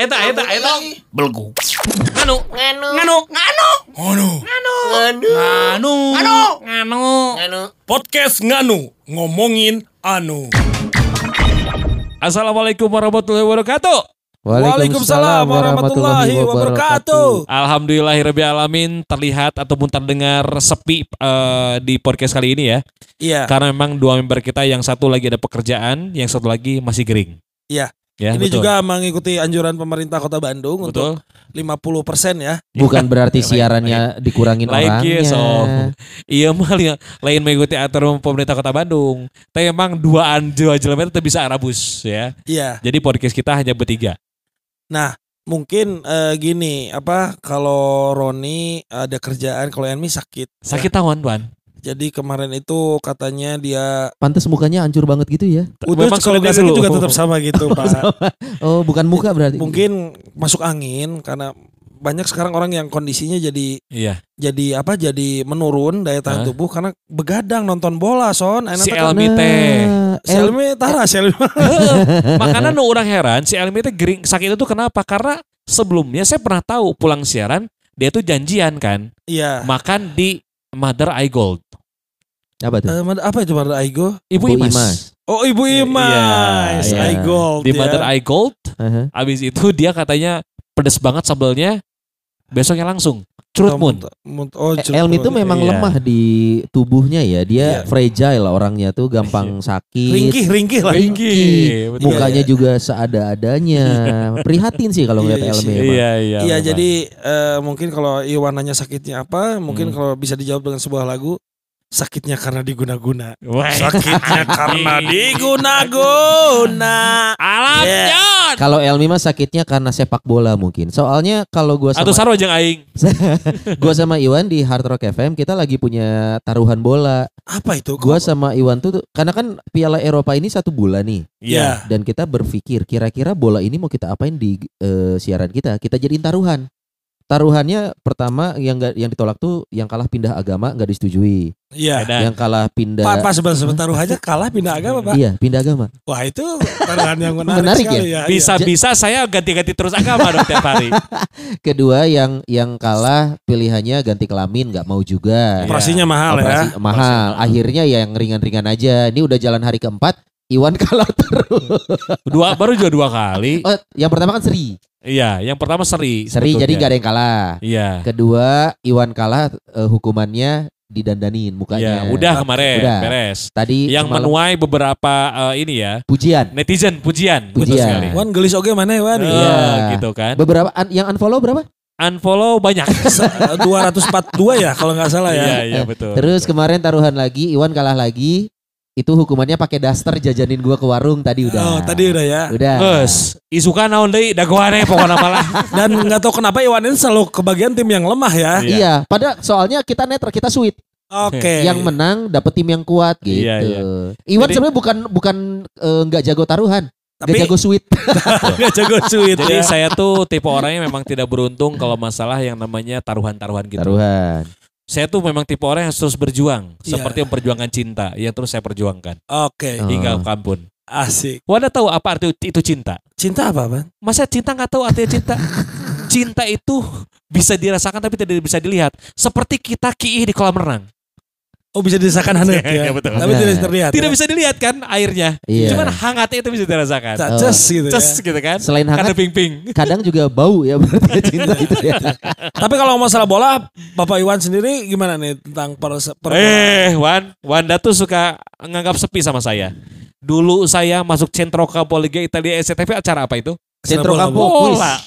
eta eta eta belgu. Nganu, nganu Nganu. nganu nganu. nganu Nganu. Nganu. Nganu. nganu Podcast nganu ngomongin anu. Assalamualaikum warahmatullahi wabarakatuh. Waalaikumsalam warahmatullahi wabarakatuh. Alhamdulillahirrahmanirrahim terlihat ataupun terdengar sepi eh, di podcast kali ini ya. Iya, Karena memang dua member kita yang satu lagi ada pekerjaan, yang satu lagi masih kering. Iya. Ya, ini betul. juga mengikuti anjuran pemerintah Kota Bandung betul. untuk 50% ya. Iya, Bukan berarti siarannya dikurangin lain orangnya. Sob. Iya mah li- lain mengikuti aturan pemerintah Kota Bandung. Tapi memang dua anjo jelema itu bisa arabus ya. Iya. Jadi podcast kita hanya bertiga. Nah, mungkin eh, gini, apa kalau Roni ada kerjaan, kalau Enmi sakit. Sakit tawan, Tuan. Jadi kemarin itu katanya dia Pantes mukanya hancur banget gitu ya. udah Memang kalau dulu. juga tetap sama gitu, Pak. Oh, bukan muka berarti. Mungkin masuk angin karena banyak sekarang orang yang kondisinya jadi Iya. jadi apa? Jadi menurun daya tahan Hah? tubuh karena begadang nonton bola, son. Enak Si teh Elmi teh. Nah, El- Selmi tara Selmi. Makanya nu orang heran si Elmi teh gering sakit itu kenapa? Karena sebelumnya saya pernah tahu pulang siaran dia tuh janjian kan Iya. makan di Mother I Gold. apa tuh? Eh, mana- apa itu Mother Aigo? Ibu Bu Imas. Oh Ibu Imas, Iya, iya. Aigold Di ya. Mother I Gold. Aha. Abis itu dia katanya pedes banget sambelnya. Besoknya langsung curut mun. Munt- Oh, Eh, curut Elmi mun. tuh memang Iya. lemah di tubuhnya ya. Dia Iya. fragile orangnya tuh gampang sakit. ringkih ringkih lah. Ringkih. betul. Mukanya Iya, juga seada-adanya. Prihatin sih kalau ngeliat Iya emang. Iya iya. Iya jadi eh, mungkin kalau Iwan nanya sakitnya apa, mungkin Hmm. kalau bisa dijawab dengan sebuah lagu sakitnya karena diguna-guna. Wah. Sakitnya karena diguna-guna. Alam Yeah. Kalau Elmi mah sakitnya karena sepak bola mungkin. Soalnya kalau gua sama Atau sarwa jeung aing. gua sama Iwan di Hard Rock FM kita lagi punya taruhan bola. Apa itu? Gua sama Iwan tuh karena kan Piala Eropa ini satu bulan nih Iya. dan kita berpikir kira-kira bola ini mau kita apain di eh, siaran kita? Kita jadiin taruhan. Taruhannya pertama yang nggak yang ditolak tuh yang kalah pindah agama nggak disetujui. Iya. Yang kalah pindah Pak, Pak sebentar sebentar aja kalah pindah agama, Pak. Iya, pindah agama. Wah, itu taruhan yang menarik, Menarik sekali ya. Bisa-bisa saya ganti-ganti terus agama dong tiap hari. Kedua yang yang kalah pilihannya ganti kelamin nggak mau juga. Iya. Operasinya mahal Operasi ya. mahal. Akhirnya ya yang ringan-ringan aja. Ini udah jalan hari keempat. Iwan kalah terus. Dua baru juga dua kali. Oh, yang pertama kan Seri. Iya, yang pertama seri. Seri sebetulnya. jadi nggak ada yang kalah. Iya. Kedua Iwan kalah eh, hukumannya didandanin mukanya. Iya, udah kemarin Udah. beres. Tadi Yang semalam menuai beberapa eh, ini ya, pujian. netizen pujian. Betul Pujian. sekali. Wan gelis oke mana ya, Wan? Eh, Iya. gitu kan. Beberapa un- yang unfollow berapa? Unfollow banyak. Se- 242 ya kalau nggak salah Iya, ya. iya betul. Terus kemarin taruhan lagi, Iwan kalah lagi. Itu hukumannya pakai daster jajanin gua ke warung tadi udah. Oh, tadi udah ya. Udah. Geus, isukan naon deui dagoane pokoknya malah. Dan nggak tahu kenapa Iwan ini selalu kebagian tim yang lemah ya. Iya. Iya, pada soalnya kita netral, kita sweet. Oke. Yang menang dapet tim yang kuat gitu. Iya, iya. Iwan Jadi- sebenarnya bukan bukan eh, nggak jago taruhan, Tapi nggak jago sweet. nggak jago sweet Jadi ya. saya tuh tipe orangnya memang tidak beruntung kalau masalah yang namanya taruhan-taruhan gitu. Taruhan. Saya tuh memang tipe orang yang terus berjuang, Iya. seperti memperjuangkan cinta, yang terus saya perjuangkan Oke. Oh. hingga kampun. Asik. Wanda tahu apa arti itu cinta? Cinta apa, Bang? Masa cinta nggak tahu artinya cinta? cinta itu bisa dirasakan tapi tidak bisa dilihat. Seperti kita kiih di kolam renang. Oh bisa dirasakan hangat ya. Iya, betul. Tapi tidak terlihat. Tidak ya. bisa dilihat kan airnya. Iya. Cuman hangatnya itu bisa dirasakan. Oh. ces gitu ya. Ces gitu kan. Selain Karena hangat, ping-ping. kadang juga bau ya berarti cinta itu ya. Tapi kalau masalah bola, Bapak Iwan sendiri gimana nih tentang per, per Eh, Wan, Wanda tuh suka nganggap sepi sama saya. Dulu saya masuk Centro Campo Liga Italia SCTV acara apa itu? Centro Campo bola.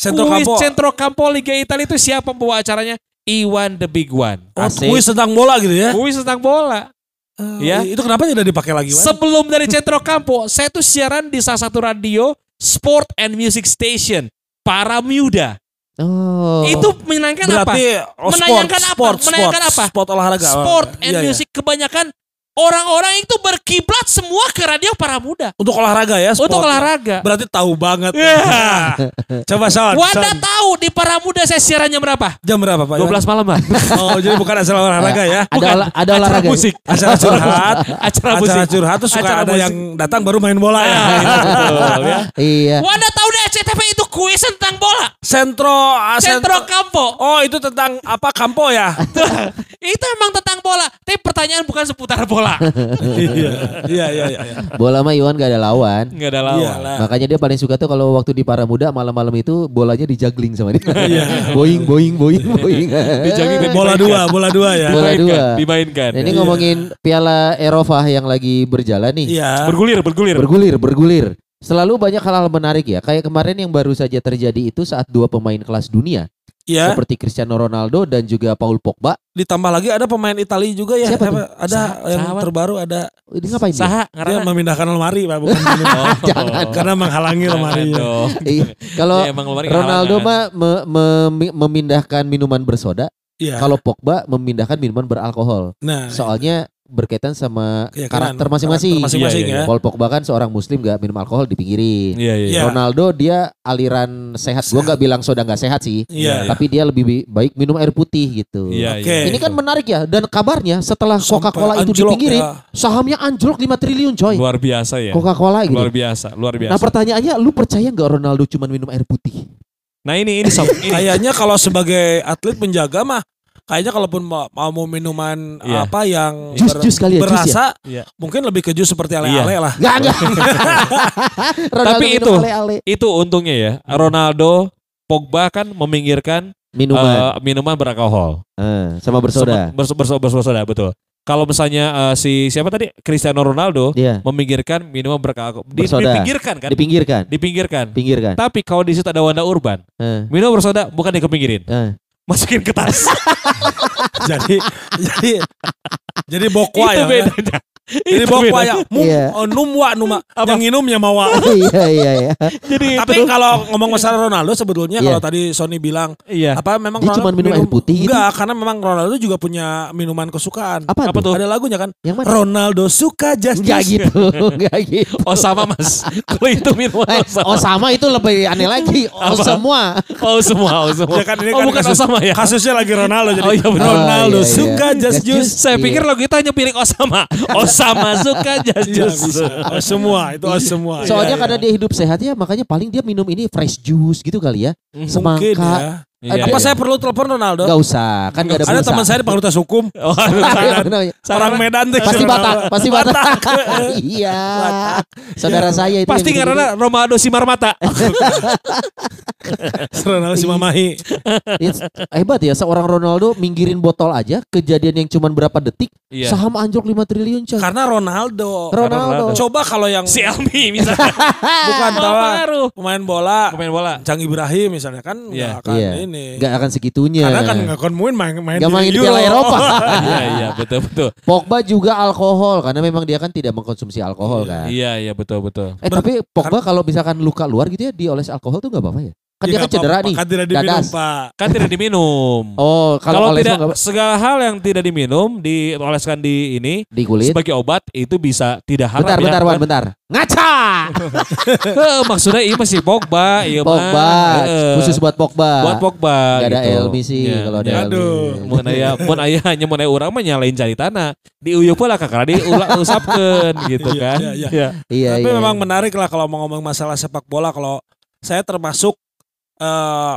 Campo? Centro Campo Liga Italia itu siapa pembawa acaranya? Iwan the Big One. Oh, Asik. kuis tentang bola gitu ya? Kuis tentang bola. Eh, Ya. Itu kenapa tidak dipakai lagi, Wan? Sebelum dari Centro Campo, saya tuh siaran di salah satu radio Sport and Music Station. Para Muda. Oh. Itu menyenangkan apa? Berarti oh, sport, Menanyakan apa? sport, Menanyakan sport, apa? Sport olahraga. Sport and Iya, iya. music kebanyakan orang-orang itu berkiblat semua ke radio para muda Untuk olahraga ya, sport. untuk olahraga. Berarti tahu banget. Ya. Coba Son. Wanda Son. Tahu di para muda saya siarannya berapa? Jam berapa Pak? 12 malam lah. Oh, jadi bukan acara olahraga ya. ada olah, ada Acara olahraga. musik. Acara curhat. Acara musik. Acara curhat tuh suka Acara ada musik. yang datang baru main bola ya. Betul, ya. Iya. Wanda tahu deh CTV itu kuis tentang bola. Sentro, ah, Sentro Kampo. Oh, itu tentang apa Kampo ya? itu emang tentang bola. Tapi pertanyaan bukan seputar bola. Iya, iya, iya, iya. Bola mah Iwan gak ada lawan. Enggak ada lawan. Iyalah. Makanya dia paling suka tuh kalau waktu di para muda malam-malam itu bolanya dijuggling sama dia. Iya. boing boing boing boing. Dan Bola dua, bola dua ya. Bola Dimainkan, dua. Dimainkan. Ini ngomongin Piala Eropa yang lagi berjalan nih. Iya. Bergulir, bergulir. Bergulir, bergulir. Selalu banyak hal-hal menarik ya. Kayak kemarin yang baru saja terjadi itu saat dua pemain kelas dunia Iya. seperti Cristiano Ronaldo dan juga Paul Pogba. Ditambah lagi ada pemain Italia juga ya. Siapa tuh? Apa? Ada Saha- yang sahabat. terbaru ada Ini ngapain dia? Saha dia ngarana. memindahkan lemari Pak, bukan memindahkan. Jangan. Karena menghalangi dong. Iya. Kalau Ya, lemari Ronaldo mah me- me- memindahkan minuman bersoda, Iya. kalau Pogba memindahkan minuman beralkohol. Nah, Soalnya berkaitan sama keyakinan, karakter masing-masing. karakter masing-masing Iya, iya, ya. Paul Pogba kan seorang muslim gak minum alkohol dipinggirin. Iya, iya. Iya. Ronaldo dia aliran sehat. Gua nggak bilang soda nggak sehat sih. Iya. Tapi dia lebih bi- baik minum air putih gitu. Iya, Oke. iya. Ini kan menarik ya dan kabarnya setelah Coca-Cola itu dipinggirin, ya. sahamnya anjlok 5 triliun coy. luar biasa ya. Coca-Cola gitu. Luar biasa, luar biasa. Nah pertanyaannya lu percaya nggak Ronaldo cuma minum air putih? Nah ini ini ini. Kayaknya kalau sebagai atlet penjaga mah kayaknya kalaupun mau, mau minuman Iya. apa yang Jus-jus kali ya, jus berasa Iya. mungkin lebih ke jus seperti ale-ale lah. Enggak, enggak. Ronaldo Tapi minum itu ale-ale. itu untungnya ya. Ronaldo, Pogba kan meminggirkan minuman eh, minuman beralkohol. Eh, sama bersoda. Bersoda, bersoda, bersoda betul. Kalau misalnya eh, si siapa tadi Cristiano Ronaldo Iya, meminggirkan minuman beralkohol, di, Bersoda. dipinggirkan kan? dipinggirkan. Dipinggirkan. Pinggirkan. Tapi kalau di situ ada Wanda Urban, Eh, minum bersoda bukan dikepinggirin, eh. Masukin ke tas. jadi jadi jadi bokwa itu ya. bedanya. Jadi Itu bokwa bedanya. ya. Mum, Iya. oh, numwa numa. Yang nginumnya mawa. iya iya iya. Jadi Tapi kalau ngomong masalah Ronaldo sebetulnya Iya. kalau tadi Sony bilang iya. apa memang Dia cuma minum air putih gitu? Enggak, karena memang Ronaldo juga punya minuman kesukaan. Apa, Apa tuh? Ada lagunya kan? Yang mana? Ronaldo suka just Enggak gitu, enggak gitu. Oh sama mas. Kalau itu minuman Eh, Osama. oh sama itu lebih aneh lagi. Oh Apa? semua. Oh semua, oh semua. Ya kan ini oh kan bukan kasus- Osama ya. Kasusnya lagi Ronaldo jadi Oh, iya benar. Ronaldo Oh, iya, iya. suka just Just juice. Saya Iya. pikir lagu itu hanya pilih Osama. Osama suka jas Iya, jas. bisa. Oh, semua itu oh, semua. Soalnya Iya, karena iya. dia hidup sehat ya, makanya paling dia minum ini fresh juice gitu kali ya. mungkin Semangka. ya. Iya, Apa iya. saya perlu telepon Ronaldo? Enggak usah, kan enggak ada Ada pulsa. teman saya di Fakultas Hukum. Oh, Orang Medan tuh. Pasti Batak, pasti Batak. Batak. iya. Saudara saya itu. Pasti karena Romado Simar Mata. Ronaldo si Mamahi. It's- hebat ya seorang Ronaldo minggirin botol aja kejadian yang cuma berapa detik Iya. saham anjlok 5 triliun coy. Karena Ronaldo. Ronaldo. Coba kalau yang Si Elmi misalnya. bukan Oh, pemain bola Pemain bola. Cang Ibrahim misalnya kan Iya. nggak akan Iya. ini. Nggak akan segitunya. Karena kan nggak akan main main main, Nggak main di. Piala Eropa. Iya iya betul betul. Pogba juga alkohol karena memang dia kan tidak mengkonsumsi alkohol kan. Iya iya betul betul. Eh tapi Pogba kalau misalkan luka luar gitu ya dioles alkohol tuh nggak apa-apa ya? Kan Ya, dia kan cedera apa-apa, nih. Kan tidak diminum Dadas. Pak. Kan tidak diminum. Oh, kalau Kalau tidak nggak- segala hal yang tidak diminum dioleskan di ini di kulit. sebagai obat itu bisa tidak haram Bentar, ya. bentar, Wan, bentar. Ngaca! Eh, maksudnya iya masih Pogba, iya mah. Pogba, Eh, khusus buat Pogba. buat Pogba Nggak ada gitu. Elmi sih Ya, kalau ada. Elmi. Aduh. mun aya mun aya hanya mun aya urang mah nyalain cari tanah. Diuyup lah kakak diusapkeun gitu Iya, kan. iya, iya. Ya. Iya, Tapi memang menarik lah kalau mau ngomong masalah sepak bola kalau saya termasuk eh,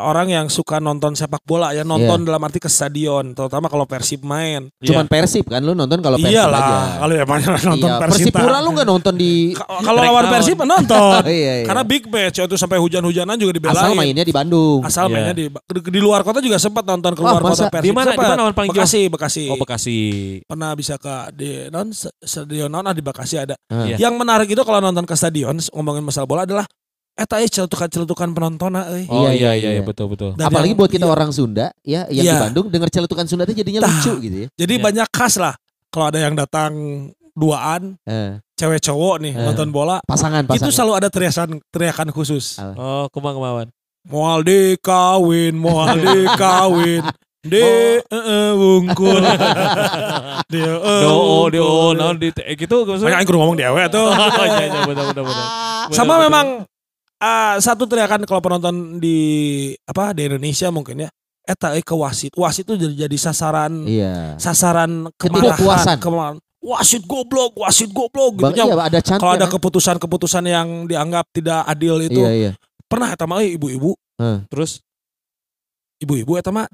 orang yang suka nonton sepak bola ya nonton Iya. dalam arti ke stadion terutama kalau Persib main. Cuman Persib kan lu nonton kalau Persib Iyalah aja. kalau ya banyak nonton Iya, Persib. Persipura lu nggak nonton di Ka- Kalau lawan. Persib nonton. Iya, iya. Karena big match itu sampai hujan-hujanan juga dibelain. asal mainnya di Bandung. Asal Iya. mainnya di, di di luar kota juga sempat nonton keluar Wah, kota? Persib. Di mana? Di mana lawan paling? Bekasi, Bekasi. Oh Bekasi. Pernah bisa ke di non stadion non ah, di Bekasi ada. Ah. Iya. Yang menarik itu kalau nonton ke stadion ngomongin masalah bola adalah eta eh celutukan-celutukan penonton euy. Oh Iya, iya iya, iya, iya. iya betul betul. Dan Apalagi yang- buat kita iya. orang Sunda ya yang di Iya. Bandung dengar celutukan Sunda itu jadinya Tah. lucu gitu ya. Jadi Iya. banyak khas lah. Kalau ada yang datang duaan, Eh, cewek cowok nih Eh. nonton bola, pasangan pasangan. itu selalu ada teriakan teriakan khusus. Oh, kumang kemawan. Moal dikawin, moal dikawin. De eh, wungkul. Dia eh, Do, do, wungkul. naon di eh, gitu aing kudu ngomong di ewe tuh. Iya, iya, benar, benar, benar. Sama memang ah, satu teriakan kalau penonton di apa di Indonesia mungkin ya. Eta eh, ke wasit. Wasit itu jadi, jadi sasaran Iya. sasaran kemarahan. Kemarahan. Wasit goblok, wasit goblok gitu. Iya ada chance. Kalau ada keputusan-keputusan yang dianggap tidak adil itu Iya, iya. pernah eta mah eh, ibu-ibu, Terus ibu-ibu eta mah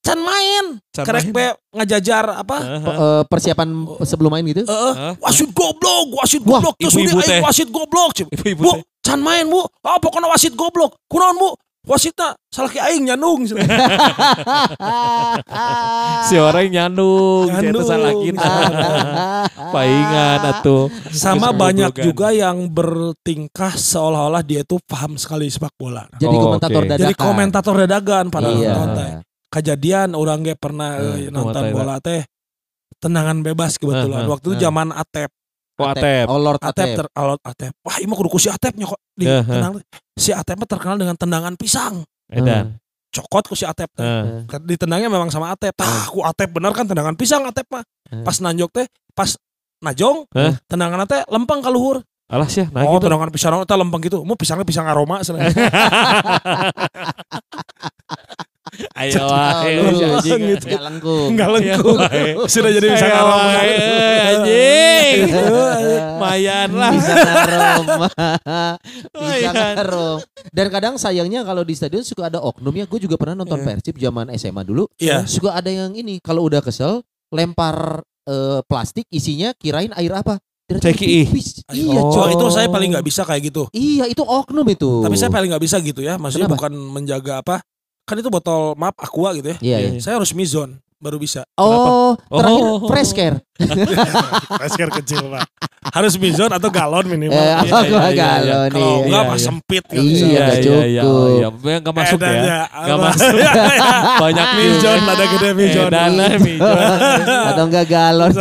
can main. can Kerek main. be ngajajar apa? Heeh. Eh, persiapan sebelum main gitu? Heeh. Hah? wasit goblok, wasit Wah, goblok. Terus teh. aing wasit goblok. Ibu-ibu. Can main bu. Ah pokoknya wasit goblok. Kunaon bu? Wasitnya salah ki aing nyandung. si orang nyandung, si itu Nyandung. salah kita. Paingan atuh. Sama banyak goblokan. juga yang bertingkah seolah-olah dia tuh paham sekali sepak bola. Jadi Oh, komentator oke. dadakan. Jadi komentator dadagan pada Iya. nonton teh. Kejadian orang ge pernah Eh, eh, nonton bola teh tendangan bebas kebetulan. Eh, eh, Waktu itu zaman Atep. Oh, Atep. Oh Lord Atep, Atep. ter, alot Atep. Wah, ini mah kudu ku si Atepnya kok. Di, Eh, eh. tenang. Si Atep mah terkenal dengan tendangan pisang. Edan. Cokot ku si Atep teh. Eh. Ditendangnya memang sama Atep. Tah, ku Atep bener kan tendangan pisang Atep mah. Eh. Pas nanjok teh, pas najong, Eh. tendangan teh lempeng ka luhur. Alah sih, nah oh, gitu. tendangan pisang teh lempeng gitu. Mau pisangnya pisang aroma sebenarnya. Ayo, ayo, lulus. anjing. Nggak lengkung. Enggak Iya, lengkung. wae. Sudah jadi wae, eh, anjing. Mayan lah. Bisa aroma. Bisa aroma. Dan kadang sayangnya kalau di stadion suka ada oknum ya. Gue juga pernah nonton Iya. Persib zaman SMA dulu. Iya. Suka ada yang ini kalau udah kesel lempar eh, plastik isinya kirain air apa? CKI. Iya, Oh. Cuma itu saya paling nggak bisa kayak gitu. Iya, itu oknum itu. Tapi saya paling nggak bisa gitu ya. Maksudnya Kenapa? bukan menjaga apa. Kan itu botol maaf aqua gitu ya. Iya, iya. Saya harus mizon baru bisa. Oh, terakhir Oh. fresh care. Masker kecil pak. Harus mizon atau galon minimal. Eh, Iya, oh, iya, iya, galon Kalau nih. enggak Iya, iya. sempit nggak Iya, bisa. nggak iya, iya, cukup. iya. Nggak masuk ya. Edanya, Nggak apa? masuk. Banyak Mizon, ada gede mizon. Edan lah, mijon. Atau enggak galon.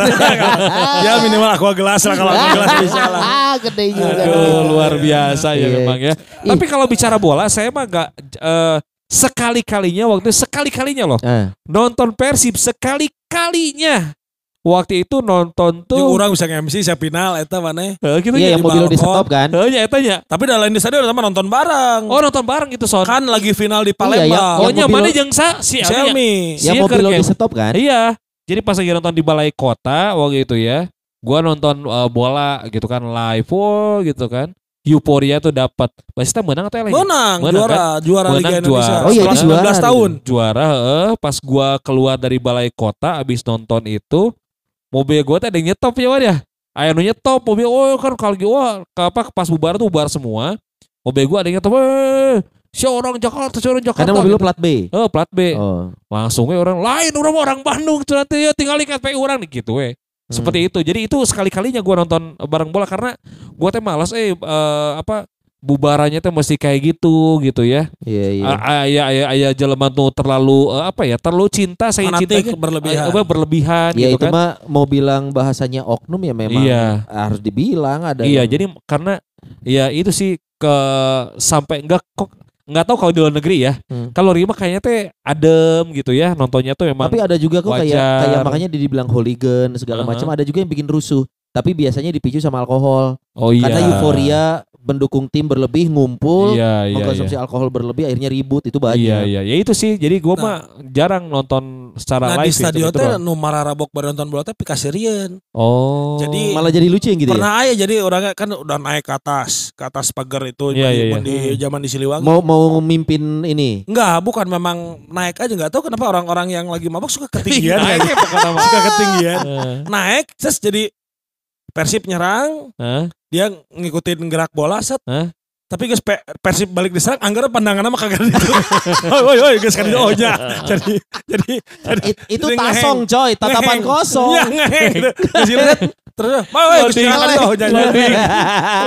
ya minimal aqua gelas lah kalau aqua gelas bisa lah. Ah, gede juga. Aduh, luar biasa ya Iya. memang ya. Tapi kalau bicara bola, saya mah gak eh, sekali-kalinya waktu sekali-kalinya loh Eh, nonton Persib sekali-kalinya. Waktu itu nonton tuh orang bisa nge-MC saya final eta mana. Eh, gitu iya ya. yang mobil di stop kan? Eh, nya eta nya. Tapi dah lain di stadion sama nonton bareng. Oh nonton bareng gitu son. kan lagi final di Iya, Palembang. yang- oh yang nya mobil mana jeung sa si Elmi ya? Iya, mobil di stop kan? Iya. Jadi pas lagi nonton di balai kota waktu itu ya, gua nonton eh, bola gitu kan live, oh, gitu kan. Euforia tuh dapat. Basista menang atau lain? Menang, Menang, juara, juara Menang, Liga Indonesia. juara. Oh iya, Setelah itu juara. 19 tahun. Juara, heeh. Pas gua keluar dari balai kota abis nonton itu, mobil gua tuh ada yang nyetop ya Wan ya. Aya nu nyetop mobil, oh kan kalau gitu, wah apa pas bubar tuh bubar semua. Mobil gua ada yang nyetop, eh, si orang Jakarta, si orang Jakarta. Karena mobil gitu. plat B. Oh, plat B. Oh. Langsung we orang lain orang orang Bandung ternyata ya tinggal di KPU orang nih gitu we. Seperti itu. Jadi itu sekali-kalinya gua nonton bareng bola karena gua teh malas eh eh, apa bubarannya teh mesti kayak gitu gitu ya. Iya, iya. A- Aya aya aya jelema tuh terlalu eh, apa ya? Terlalu cinta saya cinta Fanatik berlebihan. apa berlebihan Ya gitu itu kan. mah mau bilang bahasanya oknum ya memang Iya. harus dibilang ada. Iya, yang- jadi karena ya itu sih ke sampai enggak kok nggak tahu kalau di luar negeri ya. Hmm. Kalau Rima kayaknya teh adem gitu ya nontonnya tuh memang Tapi ada juga kok kayak wajar. kayak makanya dibilang hooligan segala Uh-huh. macam ada juga yang bikin rusuh. Tapi biasanya dipicu sama alkohol. oh iya. Karena euforia mendukung tim berlebih ngumpul, Iya, iya, mengkonsumsi iya. alkohol berlebih akhirnya ribut itu banyak. Iya iya ya itu sih jadi gua Nah. mah jarang nonton secara Nah di live gitu, stadion gitu teh nu mararabok bar nonton bola teh pikasirieun. Oh Jadi- Malah jadi lucu yang gitu ya. Pernah aja jadi orangnya kan udah naik ke atas, ke atas pagar itu Iya, di, iya, iya. di zaman di Siliwangi. Mau mau mimpin ini. Enggak, bukan memang naik aja nggak tahu kenapa orang-orang yang lagi mabok suka ketinggian Naik kayaknya. ya pokoknya mah. suka ketinggian. Eh, Naik terus jadi Persib nyerang, eh, dia ngikutin gerak bola set. Hah? Tapi guys pe- Persib balik diserang, anggar pandangannya mah kagak itu. Oi oi guys kan itu ohnya. Jadi jadi jadi It- itu jadi tasong ngeheng. coy, tatapan Ngeheng. kosong. Iya ngeheng gitu. Terus lihat terus oi oi guys Loading. kan itu ohnya. Loading.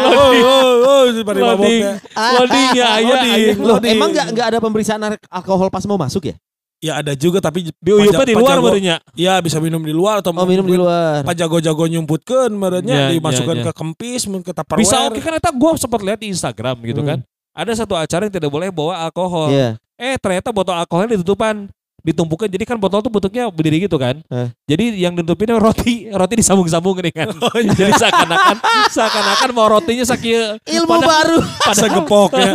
Oh oh oh pada Loading maboknya. Loading ya aya Loading. aya. Loh, Loading. emang nggak nggak ada pemeriksaan al- alkohol pas mau masuk ya? Ya ada juga tapi Di uyupnya di luar barunya. Ya bisa minum di luar atau Oh minum di luar. Pak jago-jago nyumputkeun Ya, merenya dimasukkan ya, ya. ke kempis mun ke Tupperware. Bisa oke kan eta gua sempat lihat di Instagram gitu Hmm. kan. ada satu acara yang tidak boleh bawa alkohol. Iya. Eh ternyata botol alkoholnya ditutupan, ditumpukan. Jadi kan botol tuh bentuknya berdiri gitu kan. Eh. Jadi yang ditutupinnya roti, roti disambung-sambung nih kan. Oh, iya. Jadi seakan-akan seakan-akan mau rotinya sakia Ilmu pada- baru. pada Sagepok, ya.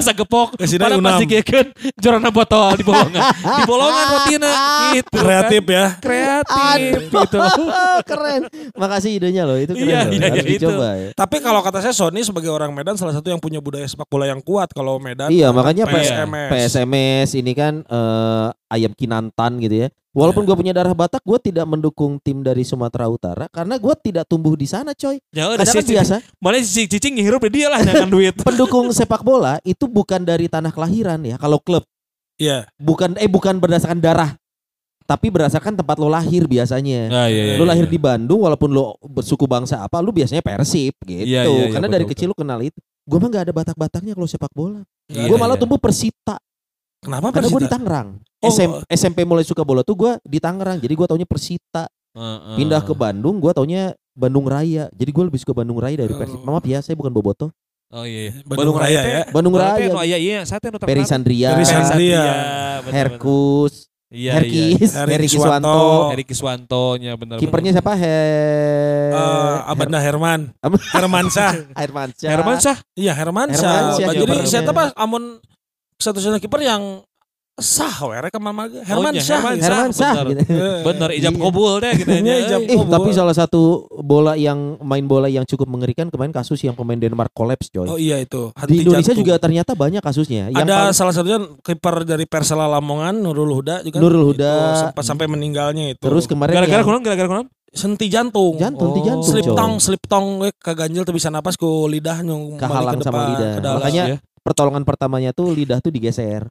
Ke sini Pada pasti kan jorana botol di bolongan. Di bolongan rotina gitu. kan. Kreatif ya. Kreatif gitu. keren. Makasih idenya loh, itu keren Iya, loh. iya, Harus iya, itu. dicoba ya. Tapi kalau kata saya Sony sebagai orang Medan salah satu yang punya budaya sepak bola yang kuat kalau Medan. Iya, makanya PSMS. PSMS ini kan eh, ayam kinantan gitu ya. Walaupun Iya. gue punya darah Batak, gue tidak mendukung tim dari Sumatera Utara karena gue tidak tumbuh di sana, coy. Ya udah kan biasa Malah si cicing ngirup di dia lah jangan duit. pendukung sepak bola itu bukan dari tanah kelahiran ya. Kalau klub Iya. bukan eh bukan berdasarkan darah, tapi berdasarkan tempat lo lahir biasanya. Nah, iya, Lu lahir di Bandung walaupun lo bersuku bangsa apa, lu biasanya Persib gitu. Iya, iya, iya, Karena betul, dari betul. kecil lu kenal itu. Gue mah gak ada Batak-Bataknya kalau sepak bola. Iya, gue malah iya. tumbuh Persita. Kenapa Karena gue di Persita? Tangerang. Oh, SM SMP mulai suka bola tuh gue di Tangerang. Jadi gue taunya Persita. Heeh. Pindah ke Bandung, gue taunya Bandung Raya. Jadi gue lebih suka Bandung Raya dari Oh. Persib. Maaf ya, saya bukan Boboto. Oh iya. iya. Bandung Raya teh- ya. Bandung Bandung Raya. Raya. Oh iya iya, nu. Peri Sandria, Peri Peri Sandria. bener-bener. Herkus, Iya, Herkis, Heri Heri Kiswanto. Iya. Heri Kiswanto nya benar. Kipernya siapa? He... Eh, Abanda Herman. Hermansyah. Hermansyah. Hermansyah. Iya Hermansyah. Hermansyah Jadi saya apa amun satu-satunya kiper yang sah we rek mah Hermansyah. Hermansyah. gitu. Hermansyah. bener. gitu. Bener ijab Iya. kabul deh gitu Iya, nya. ijab Eh, Oh, tapi salah satu bola yang main bola yang cukup mengerikan kemarin kasus yang pemain Denmark kolaps, coy. Oh iya itu. Di Henti Indonesia jantung. juga ternyata banyak kasusnya. Yang ada paling- salah satunya kiper dari Persela Lamongan Nurul Huda juga. Nurul Huda. Itu sempat sampai meninggalnya itu. terus kemarin Gara-gara yang gara-gara kunaon? senti jantung. jantung, di Oh. jantung, slip tong, slip tong we kaganjil tuh bisa napas ku lidah nyung ke sama depan, lidah. ke dalam. Makanya Ya. Pertolongan pertamanya tuh lidah tuh digeser.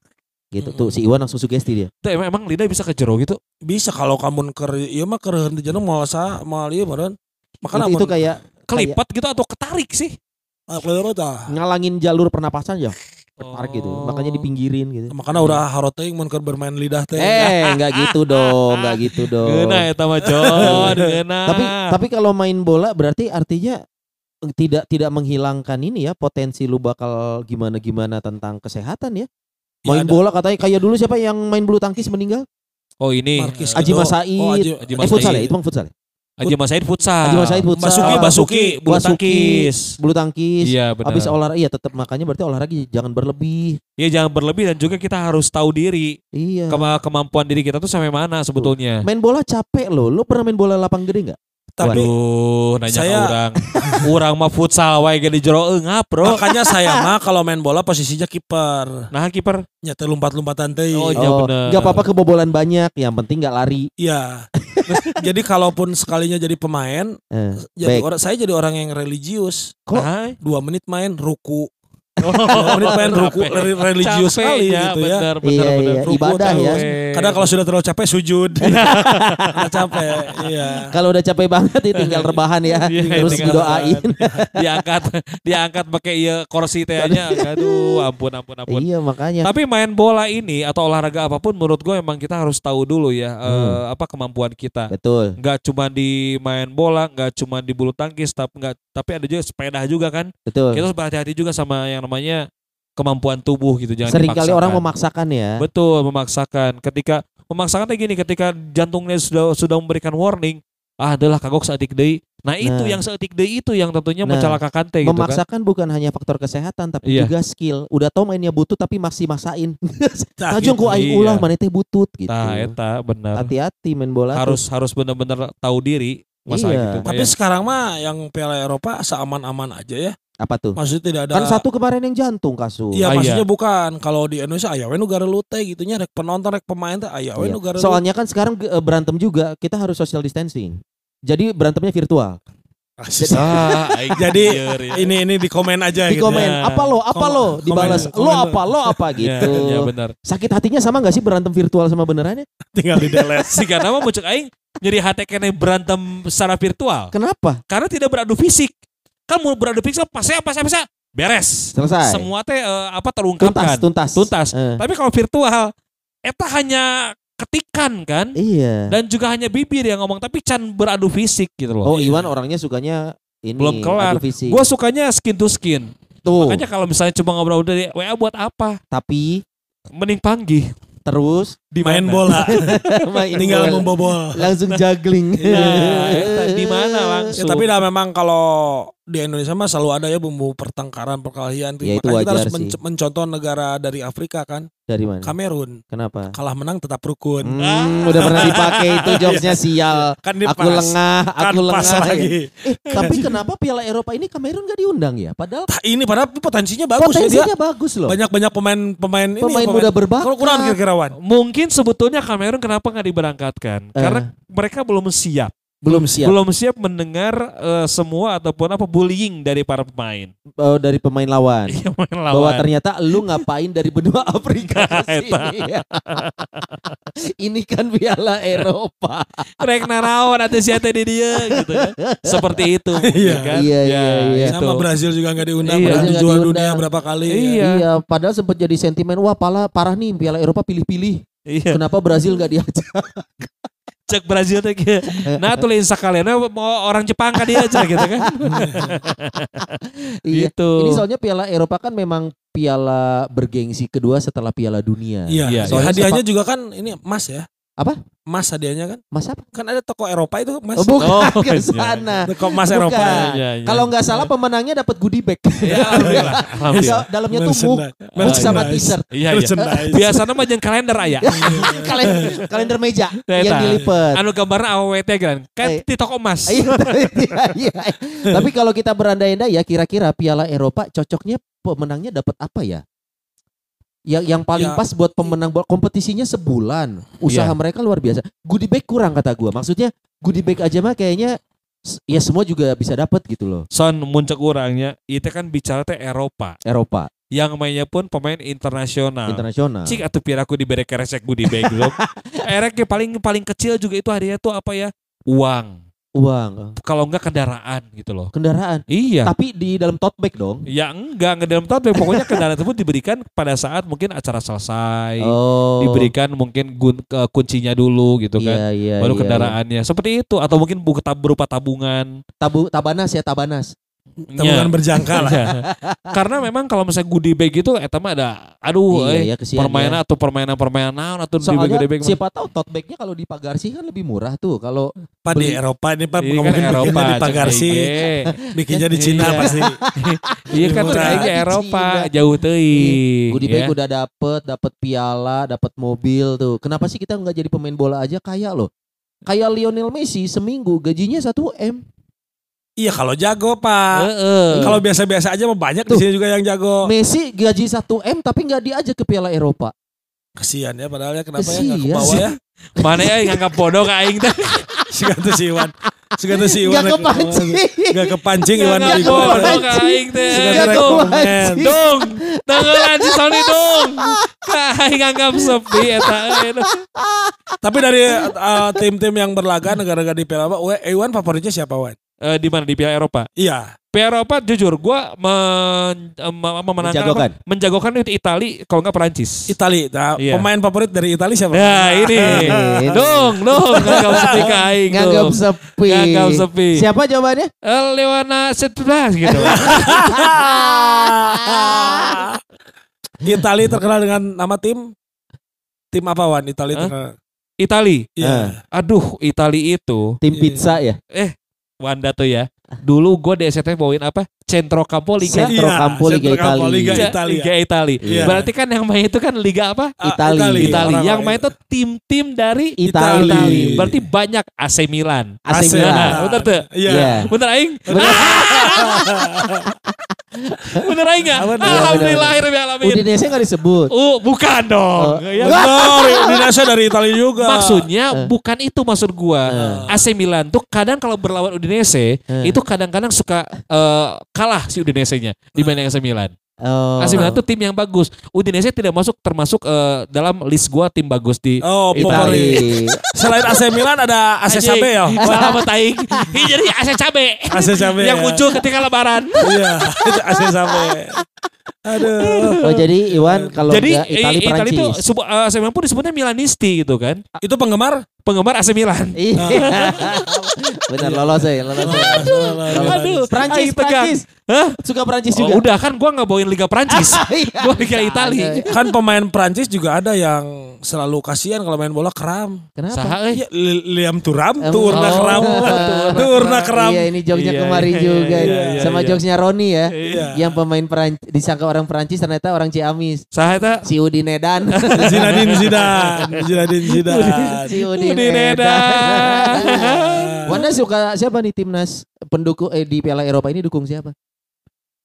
Gitu tuh si Iwan langsung sugesti dia. Tuh emang, emang lidah bisa ke jero gitu. bisa kalau kamu ker ieu mah keur henteu jantung moal sa moal ieu meureun. Makanya itu, itu kayak Kelipat gitu atau ketarik sih? kayak ngalangin jalur pernapasan ya. Oh. Ketarik gitu. Makanya dipinggirin gitu. Makanya udah haroteuing mun keur bermain lidah teh. Eh, enggak gitu dong, enggak gitu dong. Geuna eta mah Jon, geuna. Tapi tapi kalau main bola berarti artinya tidak tidak menghilangkan ini ya potensi lu bakal gimana gimana tentang kesehatan ya. Ya, Main ada. bola katanya kayak dulu siapa yang main bulu tangkis meninggal? Oh ini Markis eh, Aji Edo. Mas Said. Oh, Aji- Aji eh futsal ya, itu bang futsal. ya? Aji Mas Said futsal. Aji Mas Said futsal. Basuki, Oh, Basuki, bulu Basuki. tangkis. Bulu tangkis. Iya benar. Habis olahraga iya tetap makanya berarti olahraga jangan berlebih. Iya jangan berlebih dan juga kita harus tahu diri Iya. kema- kemampuan diri kita tuh sampai mana sebetulnya. Main bola capek loh. Lu pernah main bola lapang gede nggak? Tapi Aduh, nanya saya- ke orang. orang mah futsal wae ge di jero eungap, Bro. makanya saya mah kalau main bola posisinya kiper. Nah, kiper. Nyata lompat-lompatan teh. Oh, Iya, bener. nggak apa-apa kebobolan banyak. Yang penting nggak lari. Iya. jadi kalaupun sekalinya jadi pemain, Eh, jadi baik. orang saya jadi orang yang religius. Kok- Nah, Dua menit main ruku. Oh, menit main ruku religius Capek sekali ya, gitu ya. bener, bener, Iya, bener. iya, Ruku ibadah ya. Kadang kalau sudah terlalu capek sujud. Capek. Iya. Kalau udah capek banget ya tinggal rebahan ya. Iya, Terus didoain. diangkat diangkat pakai iya kursi tehnya aduh ampun ampun ampun Iya makanya. tapi main bola ini atau olahraga apa pun menurut gue emang kita harus tahu dulu ya eh, Hmm. apa kemampuan kita Betul. nggak cuma di main bola nggak cuma di bulu tangkis tapi nggak tapi ada juga sepeda juga kan Betul. kita harus berhati-hati juga sama yang namanya kemampuan tubuh gitu jangan Sering kali orang memaksakan ya. betul memaksakan ketika memaksakan kayak gini ketika jantungnya sudah sudah memberikan warning ah adalah kagok seetik deui nah itu Nah. yang seetik deui itu yang tentunya Nah, mencelakakan teh gitu kan Memaksakan bukan hanya faktor kesehatan tapi Iya. juga skill. Udah tau mainnya butut tapi masih maksain. Nah, Tajung ku aing Iya. ulah mana teh butut gitu. Nah, eta benar. Hati-hati main bola tuh. Harus harus benar-benar tahu diri masa Iya. gitu. Tapi Tapi sekarang mah yang Piala Eropa seaman-aman aja ya. apa tuh? Maksudnya tidak ada Kan satu kemarin yang jantung kasus. Iya Ah, maksudnya bukan kalau di Indonesia aya we nu garelu teh gitunya rek penonton rek pemain teh aya we Iya. Soalnya kan sekarang eh, berantem juga kita harus social distancing. Jadi berantemnya virtual. Ah, aing Jadi, ya. ini ini di komen aja Di gitu. komen, ya. apa lo, apa lo, dibalas, komen- lo apa, lo apa Ya, gitu. ya benar. Sakit hatinya sama gak sih berantem virtual sama benerannya? Tinggal di delete. Siga nama muncul aing jadi hati kene berantem secara virtual Kenapa? karena tidak beradu fisik. Kan mau beradu fisik pas apa pas apa beres. Selesai. Semua teh eh, apa tuntas, terungkapkan. tuntas. Tuntas. Eh, Tapi kalau virtual eta hanya ketikan kan iya. dan juga hanya bibir yang ngomong tapi can beradu fisik gitu loh. Oh Iwan orangnya sukanya ini Belum kelar. Gue sukanya skin to skin. Tuh. Makanya kalau misalnya cuma ngobrol dari WA buat apa? Tapi Mending panggih. terus Di Main bola. main Tinggal bola. membobol. langsung juggling. Nah, di mana Ya, langsung? tapi dah memang kalau di Indonesia mah selalu ada ya bumbu pertengkaran, perkelahian. Ya, itu Makanya kita harus sih. menc- mencontoh negara dari Afrika kan. Dari mana? Kamerun. Kenapa? Kalah menang tetap rukun. Hmm, udah pernah dipakai itu jokesnya sial. Kan di Aku pas. lengah, Kan aku pas lengah. lagi. Eh, tapi kenapa Piala Eropa ini Kamerun gak diundang ya? Padahal Tah, ini padahal potensinya bagus ya dia. potensinya bagus loh. Banyak-banyak pemain-pemain ini. Pemain muda berbakat. Kalau kurang kira-kira Wan. Mungkin sebetulnya Kamerun kenapa nggak diberangkatkan? Eh. Karena mereka belum siap. Belum siap Belum siap mendengar eh, semua ataupun apa bullying dari para pemain. eh, dari pemain lawan. Iya, main Bahwa lawan. ternyata lu ngapain dari benua Afrika ke Eta. sini. ini kan Piala Eropa. Rek naraon atau siapa di dia gitu kan. Seperti itu mungkin Iya. kan. Iya, Ya, iya, iya. itu. Sama Brazil juga nggak diundang. Iya. Padahal Brazil diundang. dunia berapa kali. Iya. Iya, padahal sempat jadi sentimen wah pala parah nih Piala Eropa pilih-pilih. Iya. Kenapa Brazil gak diajak? Cek Brazil teh. Nah tulisin sekalian mau orang Jepang kan dia aja gitu kan. iya. Gitu. Ini soalnya Piala Eropa kan memang piala bergengsi kedua setelah Piala Dunia. Iya. Iya, Soalnya iya. hadiahnya juga kan ini emas ya. Apa? Emas hadiahnya kan. Mas apa? Kan ada toko Eropa itu emas. Oh, bukan Oh, ke iya. sana. Toko emas Bukan. Eropa. Iya, iya. Kalau nggak salah pemenangnya dapat goodie bag. Ya, alhamdulillah. So, dalamnya tuh mug, Merchandise. mug sama t-shirt. Iya, iya. Biasanya mah jeung kalender aya. kalender, kalender meja yang dilipat. Anu gambarna AWT kan. Kan di toko emas. Iya, iya, iya. Tapi kalau kita berandai-andai ya kira-kira Piala Eropa cocoknya pemenangnya dapat apa ya? Yang yang paling Ya. pas buat pemenang bola kompetisinya sebulan. Usaha Iya. mereka luar biasa. Goodie bag kurang kata gua. Maksudnya goodie bag aja mah kayaknya ya semua juga bisa dapat gitu loh. Son muncul orangnya itu kan bicara teh Eropa. Eropa Yang mainnya pun pemain internasional. internasional. Cik atuh piraku diberi keresek goodie bag belum. Erek yang paling paling kecil juga itu hadiahnya tuh apa ya? Uang. Uang, Kalau enggak kendaraan gitu loh. kendaraan. Iya. Tapi di dalam tote bag dong. Ya enggak, enggak dalam tahun pokoknya kendaraan tersebut diberikan pada saat mungkin acara selesai. Oh. Diberikan mungkin gun, ke- kuncinya dulu gitu kan. Iya, iya, Baru iya, kendaraannya. Seperti itu atau mungkin berupa tabungan. iya. Tabu, tabanas ya, tabanas. Tabungan berjangka lah. Ya. Karena memang kalau misalnya goodie bag itu eta mah ada aduh iya, eh, iya, kesian permainan ya. atau permainan-permainan naon atau goodie bag mah. siapa tahu tote bagnya kalau di Pagarsi kan lebih murah tuh. Kalau Pak di Eropa ini Pak Iya kan ngomongin Eropa bikinnya di Pagarsi. Bikinnya di Cina Iya. pasti. Iya kan Di Eropa Cina. jauh teuing. goodie bag ya. udah dapet, dapet piala, dapet mobil tuh. Kenapa sih kita nggak jadi pemain bola aja kaya loh? Kayak Lionel Messi seminggu gajinya 1 m. Iya kalau jago Pak. Heeh. Kalau biasa-biasa aja mah banyak di sini juga yang jago. Messi gaji 1 m tapi nggak diajak ke Piala Eropa. Kesian ya padahal ya kenapa ya nggak ke Kesian bawah ya. Mana ya yang nganggap bodoh ka aing teh. Segantu si Iwan. Segantu si Iwan. Nggak kepancing. Gak kepancing Iwan gol. bodoh ka aing teh. Nggak Dong, kepancing. dong. Tenggelan si Sony dong. Ka aing nganggap sepi. Tapi dari uh, tim-tim yang berlaga negara-negara di Piala Eropa, Iwan favoritnya siapa Wan? Eh, di mana di Piala Eropa? Iya. Piala Eropa jujur gua men, em, memenangkan Menjagokan. apa? menjagokan itu Itali kalau nggak Perancis. Itali. Nah, Iya. Pemain favorit dari Itali siapa? Nah ini, dong, dong, nganggap sepi ka aing Nganggap sepi. Nganggap sepi. Siapa jawabannya? Eh, Lewana Setras gitu. Itali terkenal dengan nama tim tim apa Wan? Itali Hah? terkenal. Itali. Iya. Aduh, Itali itu Tim Iya. pizza ya. Wanda tuh ya. Dulu gue di SCTV bawain apa? Centro Campo Liga. Centro Campo Liga Italia. Liga Italia. Liga Itali. Iya. Berarti kan yang main itu kan liga apa? Ah, Itali. Itali. Orang Yang main itu tim-tim dari Itali. Itali. Berarti banyak AC Milan. AC AC Milan. Nah, bener tuh. Iya. Iya. Bener aing? Bener aing gak? Bener. Alhamdulillah akhirnya alamin. Udinese nggak disebut. Oh, bukan dong. Oh. Ya, Benar, Indonesia dari Itali juga. Maksudnya Eh. bukan itu maksud gua. Eh. AC Milan tuh kadang kalau berlawan Udinese Eh. itu kadang-kadang suka eh, kalah si Udinese-nya dibanding AC Milan. Oh. AC Milan tuh tim yang bagus. Udinese tidak masuk termasuk eh, dalam list gua tim bagus di Oh, Itali. Selain AC Milan ada AC Anjing, Cabe ya. Salah sama Taing. Ini jadi AC Cabe. AC Cabe. yang ya. muncul ketika lebaran. Iya, itu AC Cabe. Aduh. Oh jadi Iwan kalau jadi nggak i- Itali Itali itu Perancis. sebu- eh, AC Milan pun disebutnya Milanisti gitu kan. Itu penggemar penggemar AC Milan. Iya. Benar lolos ya, lolos. ya. Aduh, Prancis, aing tegang. Prancis. Hah? Suka Prancis Oh, juga. udah kan gua nggak bawain Liga Prancis. Iya. gua Liga Itali. Kan pemain Prancis juga ada yang selalu kasihan kalau main bola kram. Kenapa? Saha? Iya, Li- Liam Turam, Em, Turna oh, kram. Turna kram. Iya ini jokesnya Iya, kemarin iya, juga iya, iya, sama iya. jokesnya Roni ya. Iya. Yang pemain Perancis disangka orang Perancis ternyata orang Ciamis. Saha eta? Si Udin Edan. Zinedine Zidane, Zinedine Zidane. si Udin, Udin Edan. Wanda suka siapa nih timnas pendukung eh, di Piala Eropa ini dukung siapa?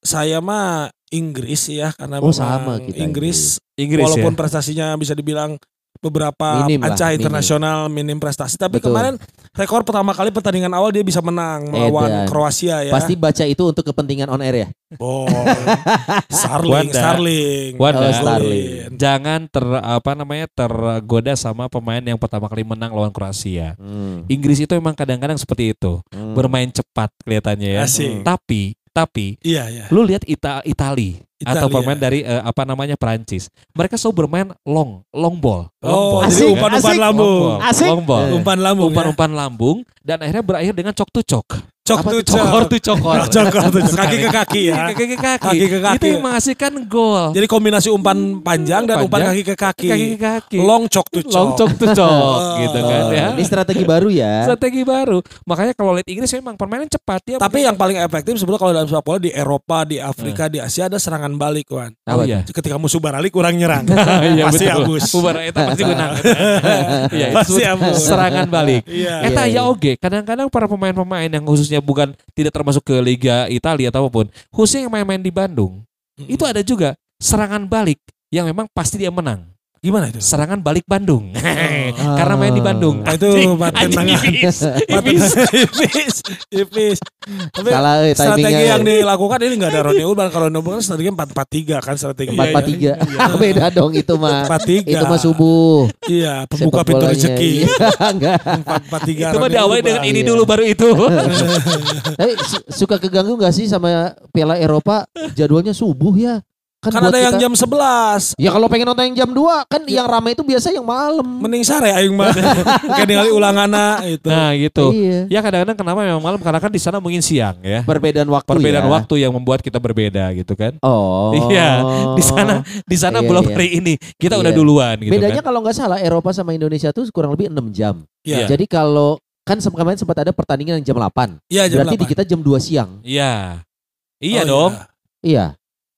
Saya mah Inggris ya karena Oh, sama kita, Inggris, Inggris walaupun ya. prestasinya bisa dibilang beberapa Minim lah, ancah minim. internasional minim prestasi tapi Betul. kemarin rekor pertama kali pertandingan awal dia bisa menang melawan Edan. Kroasia ya. Pasti baca itu untuk kepentingan on air ya. Oh. Starling, Wanda. Starling. Wanda. Oh, Starling. Jangan ter apa namanya tergoda sama pemain yang pertama kali menang lawan Kroasia. Hmm. Inggris itu emang kadang-kadang seperti itu, Hmm. bermain cepat kelihatannya ya. Asik. Tapi tapi Iya, iya. lu lihat Ita Itali atau Italia. pemain dari eh, apa namanya Perancis. Mereka selalu bermain long, long ball, long Oh, ball. jadi Asik, umpan-umpan asik. lambung. Long ball, Asik. long ball. Umpan lambung. ya. Umpan-umpan lambung dan akhirnya berakhir dengan cok tu cok. Cok Apa tuh tuh? Cokor cok. tu cokor. Cokor tuh cok. Kaki ke kaki ya. Kaki ke kaki. Kaki ke kaki. Itu yang menghasilkan gol. Jadi kombinasi umpan panjang dan umpan kaki ke kaki. Kaki ke kaki. Long cok tuh cok. long cok tu cok gitu kan ya. Ini strategi baru ya. Strategi baru. Makanya kalau lihat Inggris memang permainan cepat ya. Tapi yang paling efektif sebetulnya kalau dalam sepak bola di Eropa, di Afrika, di Asia ada serangan balik, Wan. Oh Apa iya. Ketika musuh balik kurang nyerang. Iya Pasti betul. abus. Bubar eta pasti menang. Iya, Pasti abus. serangan balik. Iya. Eta ya oke, kadang-kadang para pemain-pemain yang khususnya bukan tidak termasuk ke Liga Italia atau apa pun, khususnya yang main-main di Bandung, itu ada juga serangan balik yang memang pasti dia menang. Gimana itu? Serangan balik Bandung. Karena main di Bandung. Nah, itu anjing tangan. ipis, ipis. Ipis. Ipis. Tapi Salah eh, strategi timingnya. yang dilakukan ini enggak ada Ronnie Ulban. Kalau Ronnie Ulban kan strategi 4-4-3 kan strategi. Empat empat tiga. Beda dong itu mah. 4-3. Itu mah subuh. Iya, pembuka pintu rezeki. Iya, Enggak. 4-4-3. Itu mah diawali dengan ini iya. dulu baru itu. Tapi su- suka keganggu gak sih sama Piala Eropa jadwalnya subuh ya? Kan buat ada yang kita- jam 11. Ya kalau pengen nonton yang jam 2 kan yang ramai itu biasa yang malam. Mending sare aing mah. Kayak ningali ulangana itu. Nah gitu. Iya. Ya kadang-kadang kenapa memang malam karena kan di sana mungkin siang ya. Perbedaan waktu Perbedaan ya. waktu yang membuat kita berbeda gitu kan. Oh. Iya, di sana di sana Iya, belum iya. hari ini. Kita Iya. udah duluan gitu Bedanya kan. kalau nggak salah Eropa sama Indonesia tuh kurang lebih 6 jam. Iya. Jadi kalau kan kemarin sempat ada pertandingan yang jam 8. Iya, jam Berarti di 8. kita jam 2 siang. Iya. Iya Oh, dong. Iya, Iya.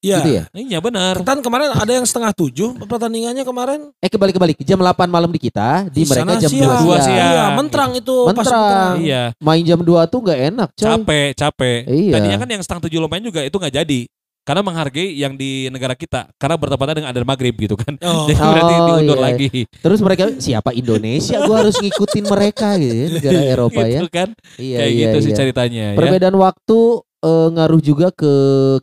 Gitu ya. Iya benar. Kan kemarin ada yang setengah tujuh pertandingannya kemarin. Eh kebalik-kebalik, jam 8 malam di kita, di, mereka sana jam 2 siang. siang. Dua siang. Iya, mentrang itu pas Menterang. Iya. Main jam 2 tuh nggak enak, coy. Capek, capek. Iya. Tadinya kan yang setengah tujuh lumayan juga itu nggak jadi. Karena menghargai yang di negara kita. Karena bertepatan dengan ada maghrib gitu kan. Oh. Jadi berarti Oh, diundur iya. lagi. Terus mereka siapa Indonesia? Gua harus ngikutin mereka gitu ya, negara Eropa ya. gitu kan. Iya, Kayak iya, gitu sih iya. ceritanya ya. Perbedaan waktu eh, ngaruh juga ke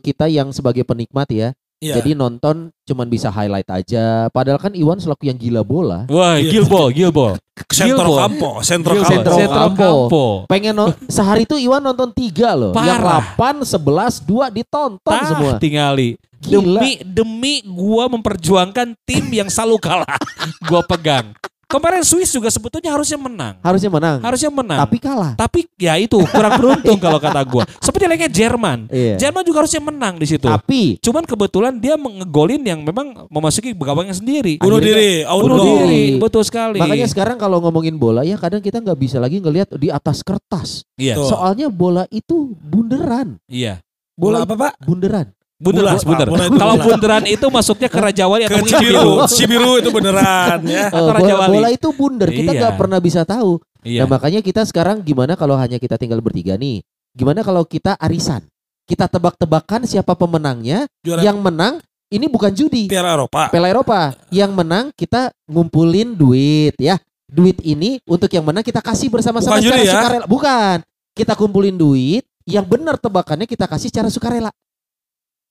kita yang sebagai penikmat ya. Iya. Jadi nonton cuman bisa highlight aja. Padahal kan Iwan selaku yang gila bola. Wah, Iya. Gilbol, Gilbol. Sentro. Campo, Sentro. Campo. Sentro Sentro Campo. Campo. Pengen no- sehari itu Iwan nonton tiga loh. Yang Parah. 8, 11, 2 ditonton Tah, semua. tingali. Gila. Demi demi gua memperjuangkan tim yang selalu kalah. gua pegang. Kemarin Swiss juga sebetulnya harusnya menang. Harusnya menang. Harusnya menang. Tapi kalah. Tapi ya itu kurang beruntung kalau kata gua. Seperti layaknya Jerman. Iya. Jerman juga harusnya menang di situ. Tapi Cuman kebetulan dia ngegolin yang memang memasuki gawangnya sendiri. Bunuh Akhirnya- diri, Bunuh diri, betul sekali. makanya sekarang kalau ngomongin bola ya kadang kita nggak bisa lagi ngelihat di atas kertas. iya. Soalnya bola itu bunderan. iya. Bola apa, Pak? Bunderan. Bunderan, Bulas. Bola itu Kalau bulas. bunderan itu masuknya ke Raja Wali atau Ke Cibiru. Cibiru. Itu beneran ya. Atau Raja bola, Wali. bola itu bunder. Kita Iya. nggak pernah bisa tahu. Iya. Nah makanya kita sekarang gimana kalau hanya kita tinggal bertiga nih? Gimana kalau kita arisan? Kita tebak-tebakan siapa pemenangnya. Juara Yang menang ini bukan judi. Piala Eropa. Piala Eropa. Yang menang kita ngumpulin duit ya. Duit ini untuk yang menang kita kasih bersama-sama secara ya? sukarela. Bukan. Kita kumpulin duit. Yang benar tebakannya kita kasih secara sukarela.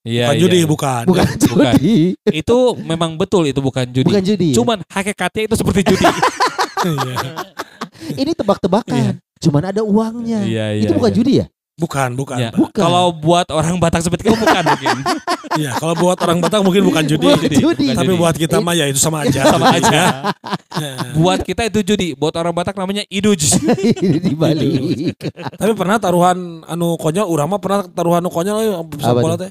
Iya, Bukan iya. judi, bukan. Bukan Bukan. judi. Itu memang betul itu bukan judi. Bukan judi. ya? Cuman hakikatnya itu seperti judi. Iya. Ini tebak-tebakan. Cuman ada uangnya. Iya, iya, Itu bukan iya. judi ya? Bukan, bukan. Ya. Pak. Bukan. Kalau buat orang Batak seperti kamu bukan mungkin. Iya, kalau buat orang Batak mungkin bukan judi. Bukan judi. bukan Tapi judi. buat kita mah ya itu sama aja. sama aja. Ya. buat kita itu judi, buat orang Batak namanya iduj. dibalik. Tapi pernah taruhan anu konyol, urang mah pernah taruhan anu konyol euy, bisa Apa bola tuh? teh.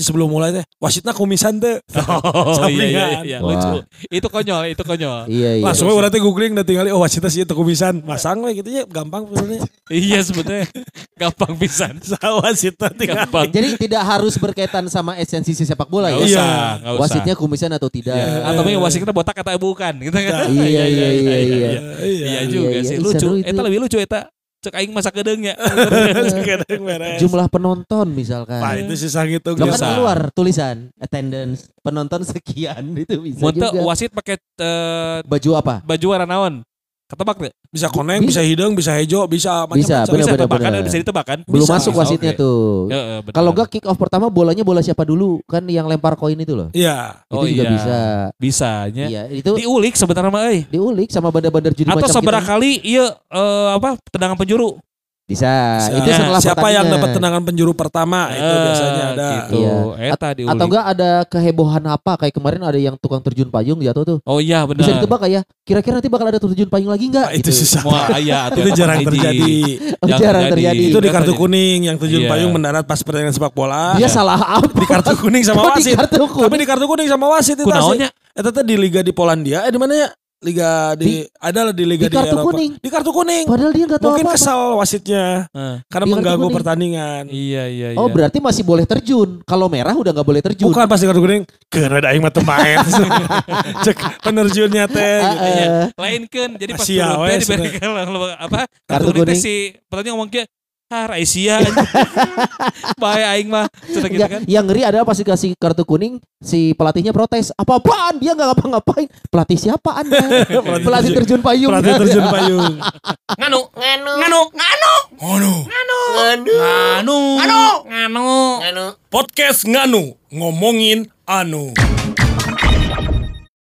Sebelum mulai teh, wasitna kumisan teh. Oh iya iya iya, Wah. lucu. Itu konyol, itu konyol. Iya iya. Langsung we urang teh googling dan tinggal oh wasitna sih itu kumisan. Masang we gitu ya gampang sebenarnya. iya sebetulnya gampang pisan. Sa wasitna tinggal. Gampang. Jadi tidak harus berkaitan sama esensi si sepak bola Nggak ya. usah, Iya. usah. Wasitnya kumisan atau tidak. Ya, atau mungkin wasit kita botak atau bukan gitu kan. Iya, iya, iya, iya. Iya juga Iya, sih, iya, lucu. seru itu. Eta lebih lucu eta. Cek aing masa gedeng ya. Jumlah penonton misalkan. Pak itu susah gitu. Lo kan Bisa. keluar tulisan attendance penonton sekian itu bisa Monte juga. wasit pakai eh, Baju apa? baju warna naon? Ketebak deh. Bisa koneng, bisa hidung, bisa hejo, bisa Bisa, macam-macam. bener, Bisa bener, tebak kan? bener. Bisa ditebak kan? Belum Bisa. masuk wasitnya Oke. tuh. Ya, eh, betul. Kalau enggak kick off pertama bolanya bola siapa dulu? Kan yang lempar koin itu loh. Iya. Oh, itu juga iya. bisa. bisanya Iya, itu diulik sebenarnya mah euy. diulik sama bandar-bandar judi Atau macam seberapa kita. kali iya eh, apa tendangan penjuru. Bisa. Bisa. Itu Ya, setelah Siapa yang dapat tendangan penjuru pertama itu Eh, biasanya ada. Gitu. Iya. Eta diulik. Atau enggak ada kehebohan apa kayak kemarin ada yang tukang terjun payung jatuh tuh. Oh iya benar. Bisa ditebak kayak kira-kira nanti bakal ada terjun payung lagi enggak? Pak, itu susah. Wah, iya, Itu jarang terjadi. Oh, jarang terjadi. Itu di kartu kuning yang terjun Iya. payung mendarat pas pertandingan sepak bola. Dia salah apa? Di kartu kuning sama Oh, di wasit. kartu Tapi di kartu kuning sama wasit itu Kunaonnya? Eta teh di liga di Polandia, eh di mana ya? Liga di, ada lah di liga di di, kartu Eropa. kuning. Di kartu kuning. Padahal dia enggak tahu Mungkin apa-apa. kesal wasitnya Eh, karena Di mengganggu pertandingan. Iya iya iya. Oh, berarti masih boleh terjun. Kalau merah udah nggak boleh terjun. Bukan pas di kartu kuning, kena ada aing mah teu main. Cek penerjunnya teh Ah, gitu. eh. lain kan jadi pas Sia turun teh diberikan apa Kartu kartu kuning teh kuning. si pertanyaan ngomong ke ah Raisia bahaya aing mah sudah gitu kan yang ngeri adalah pas dikasih kartu kuning si pelatihnya protes. Apa-apaan? Dia nggak ngapa-ngapain. Pelatih siapa Anda? Pelatih terjun payung. Pelatih terjun payung. Nganu. Nganu. Nganu. Nganu. Ngono. Nganu. Nganu. Nganu. Nganu. Podcast Nganu. Ngomongin anu.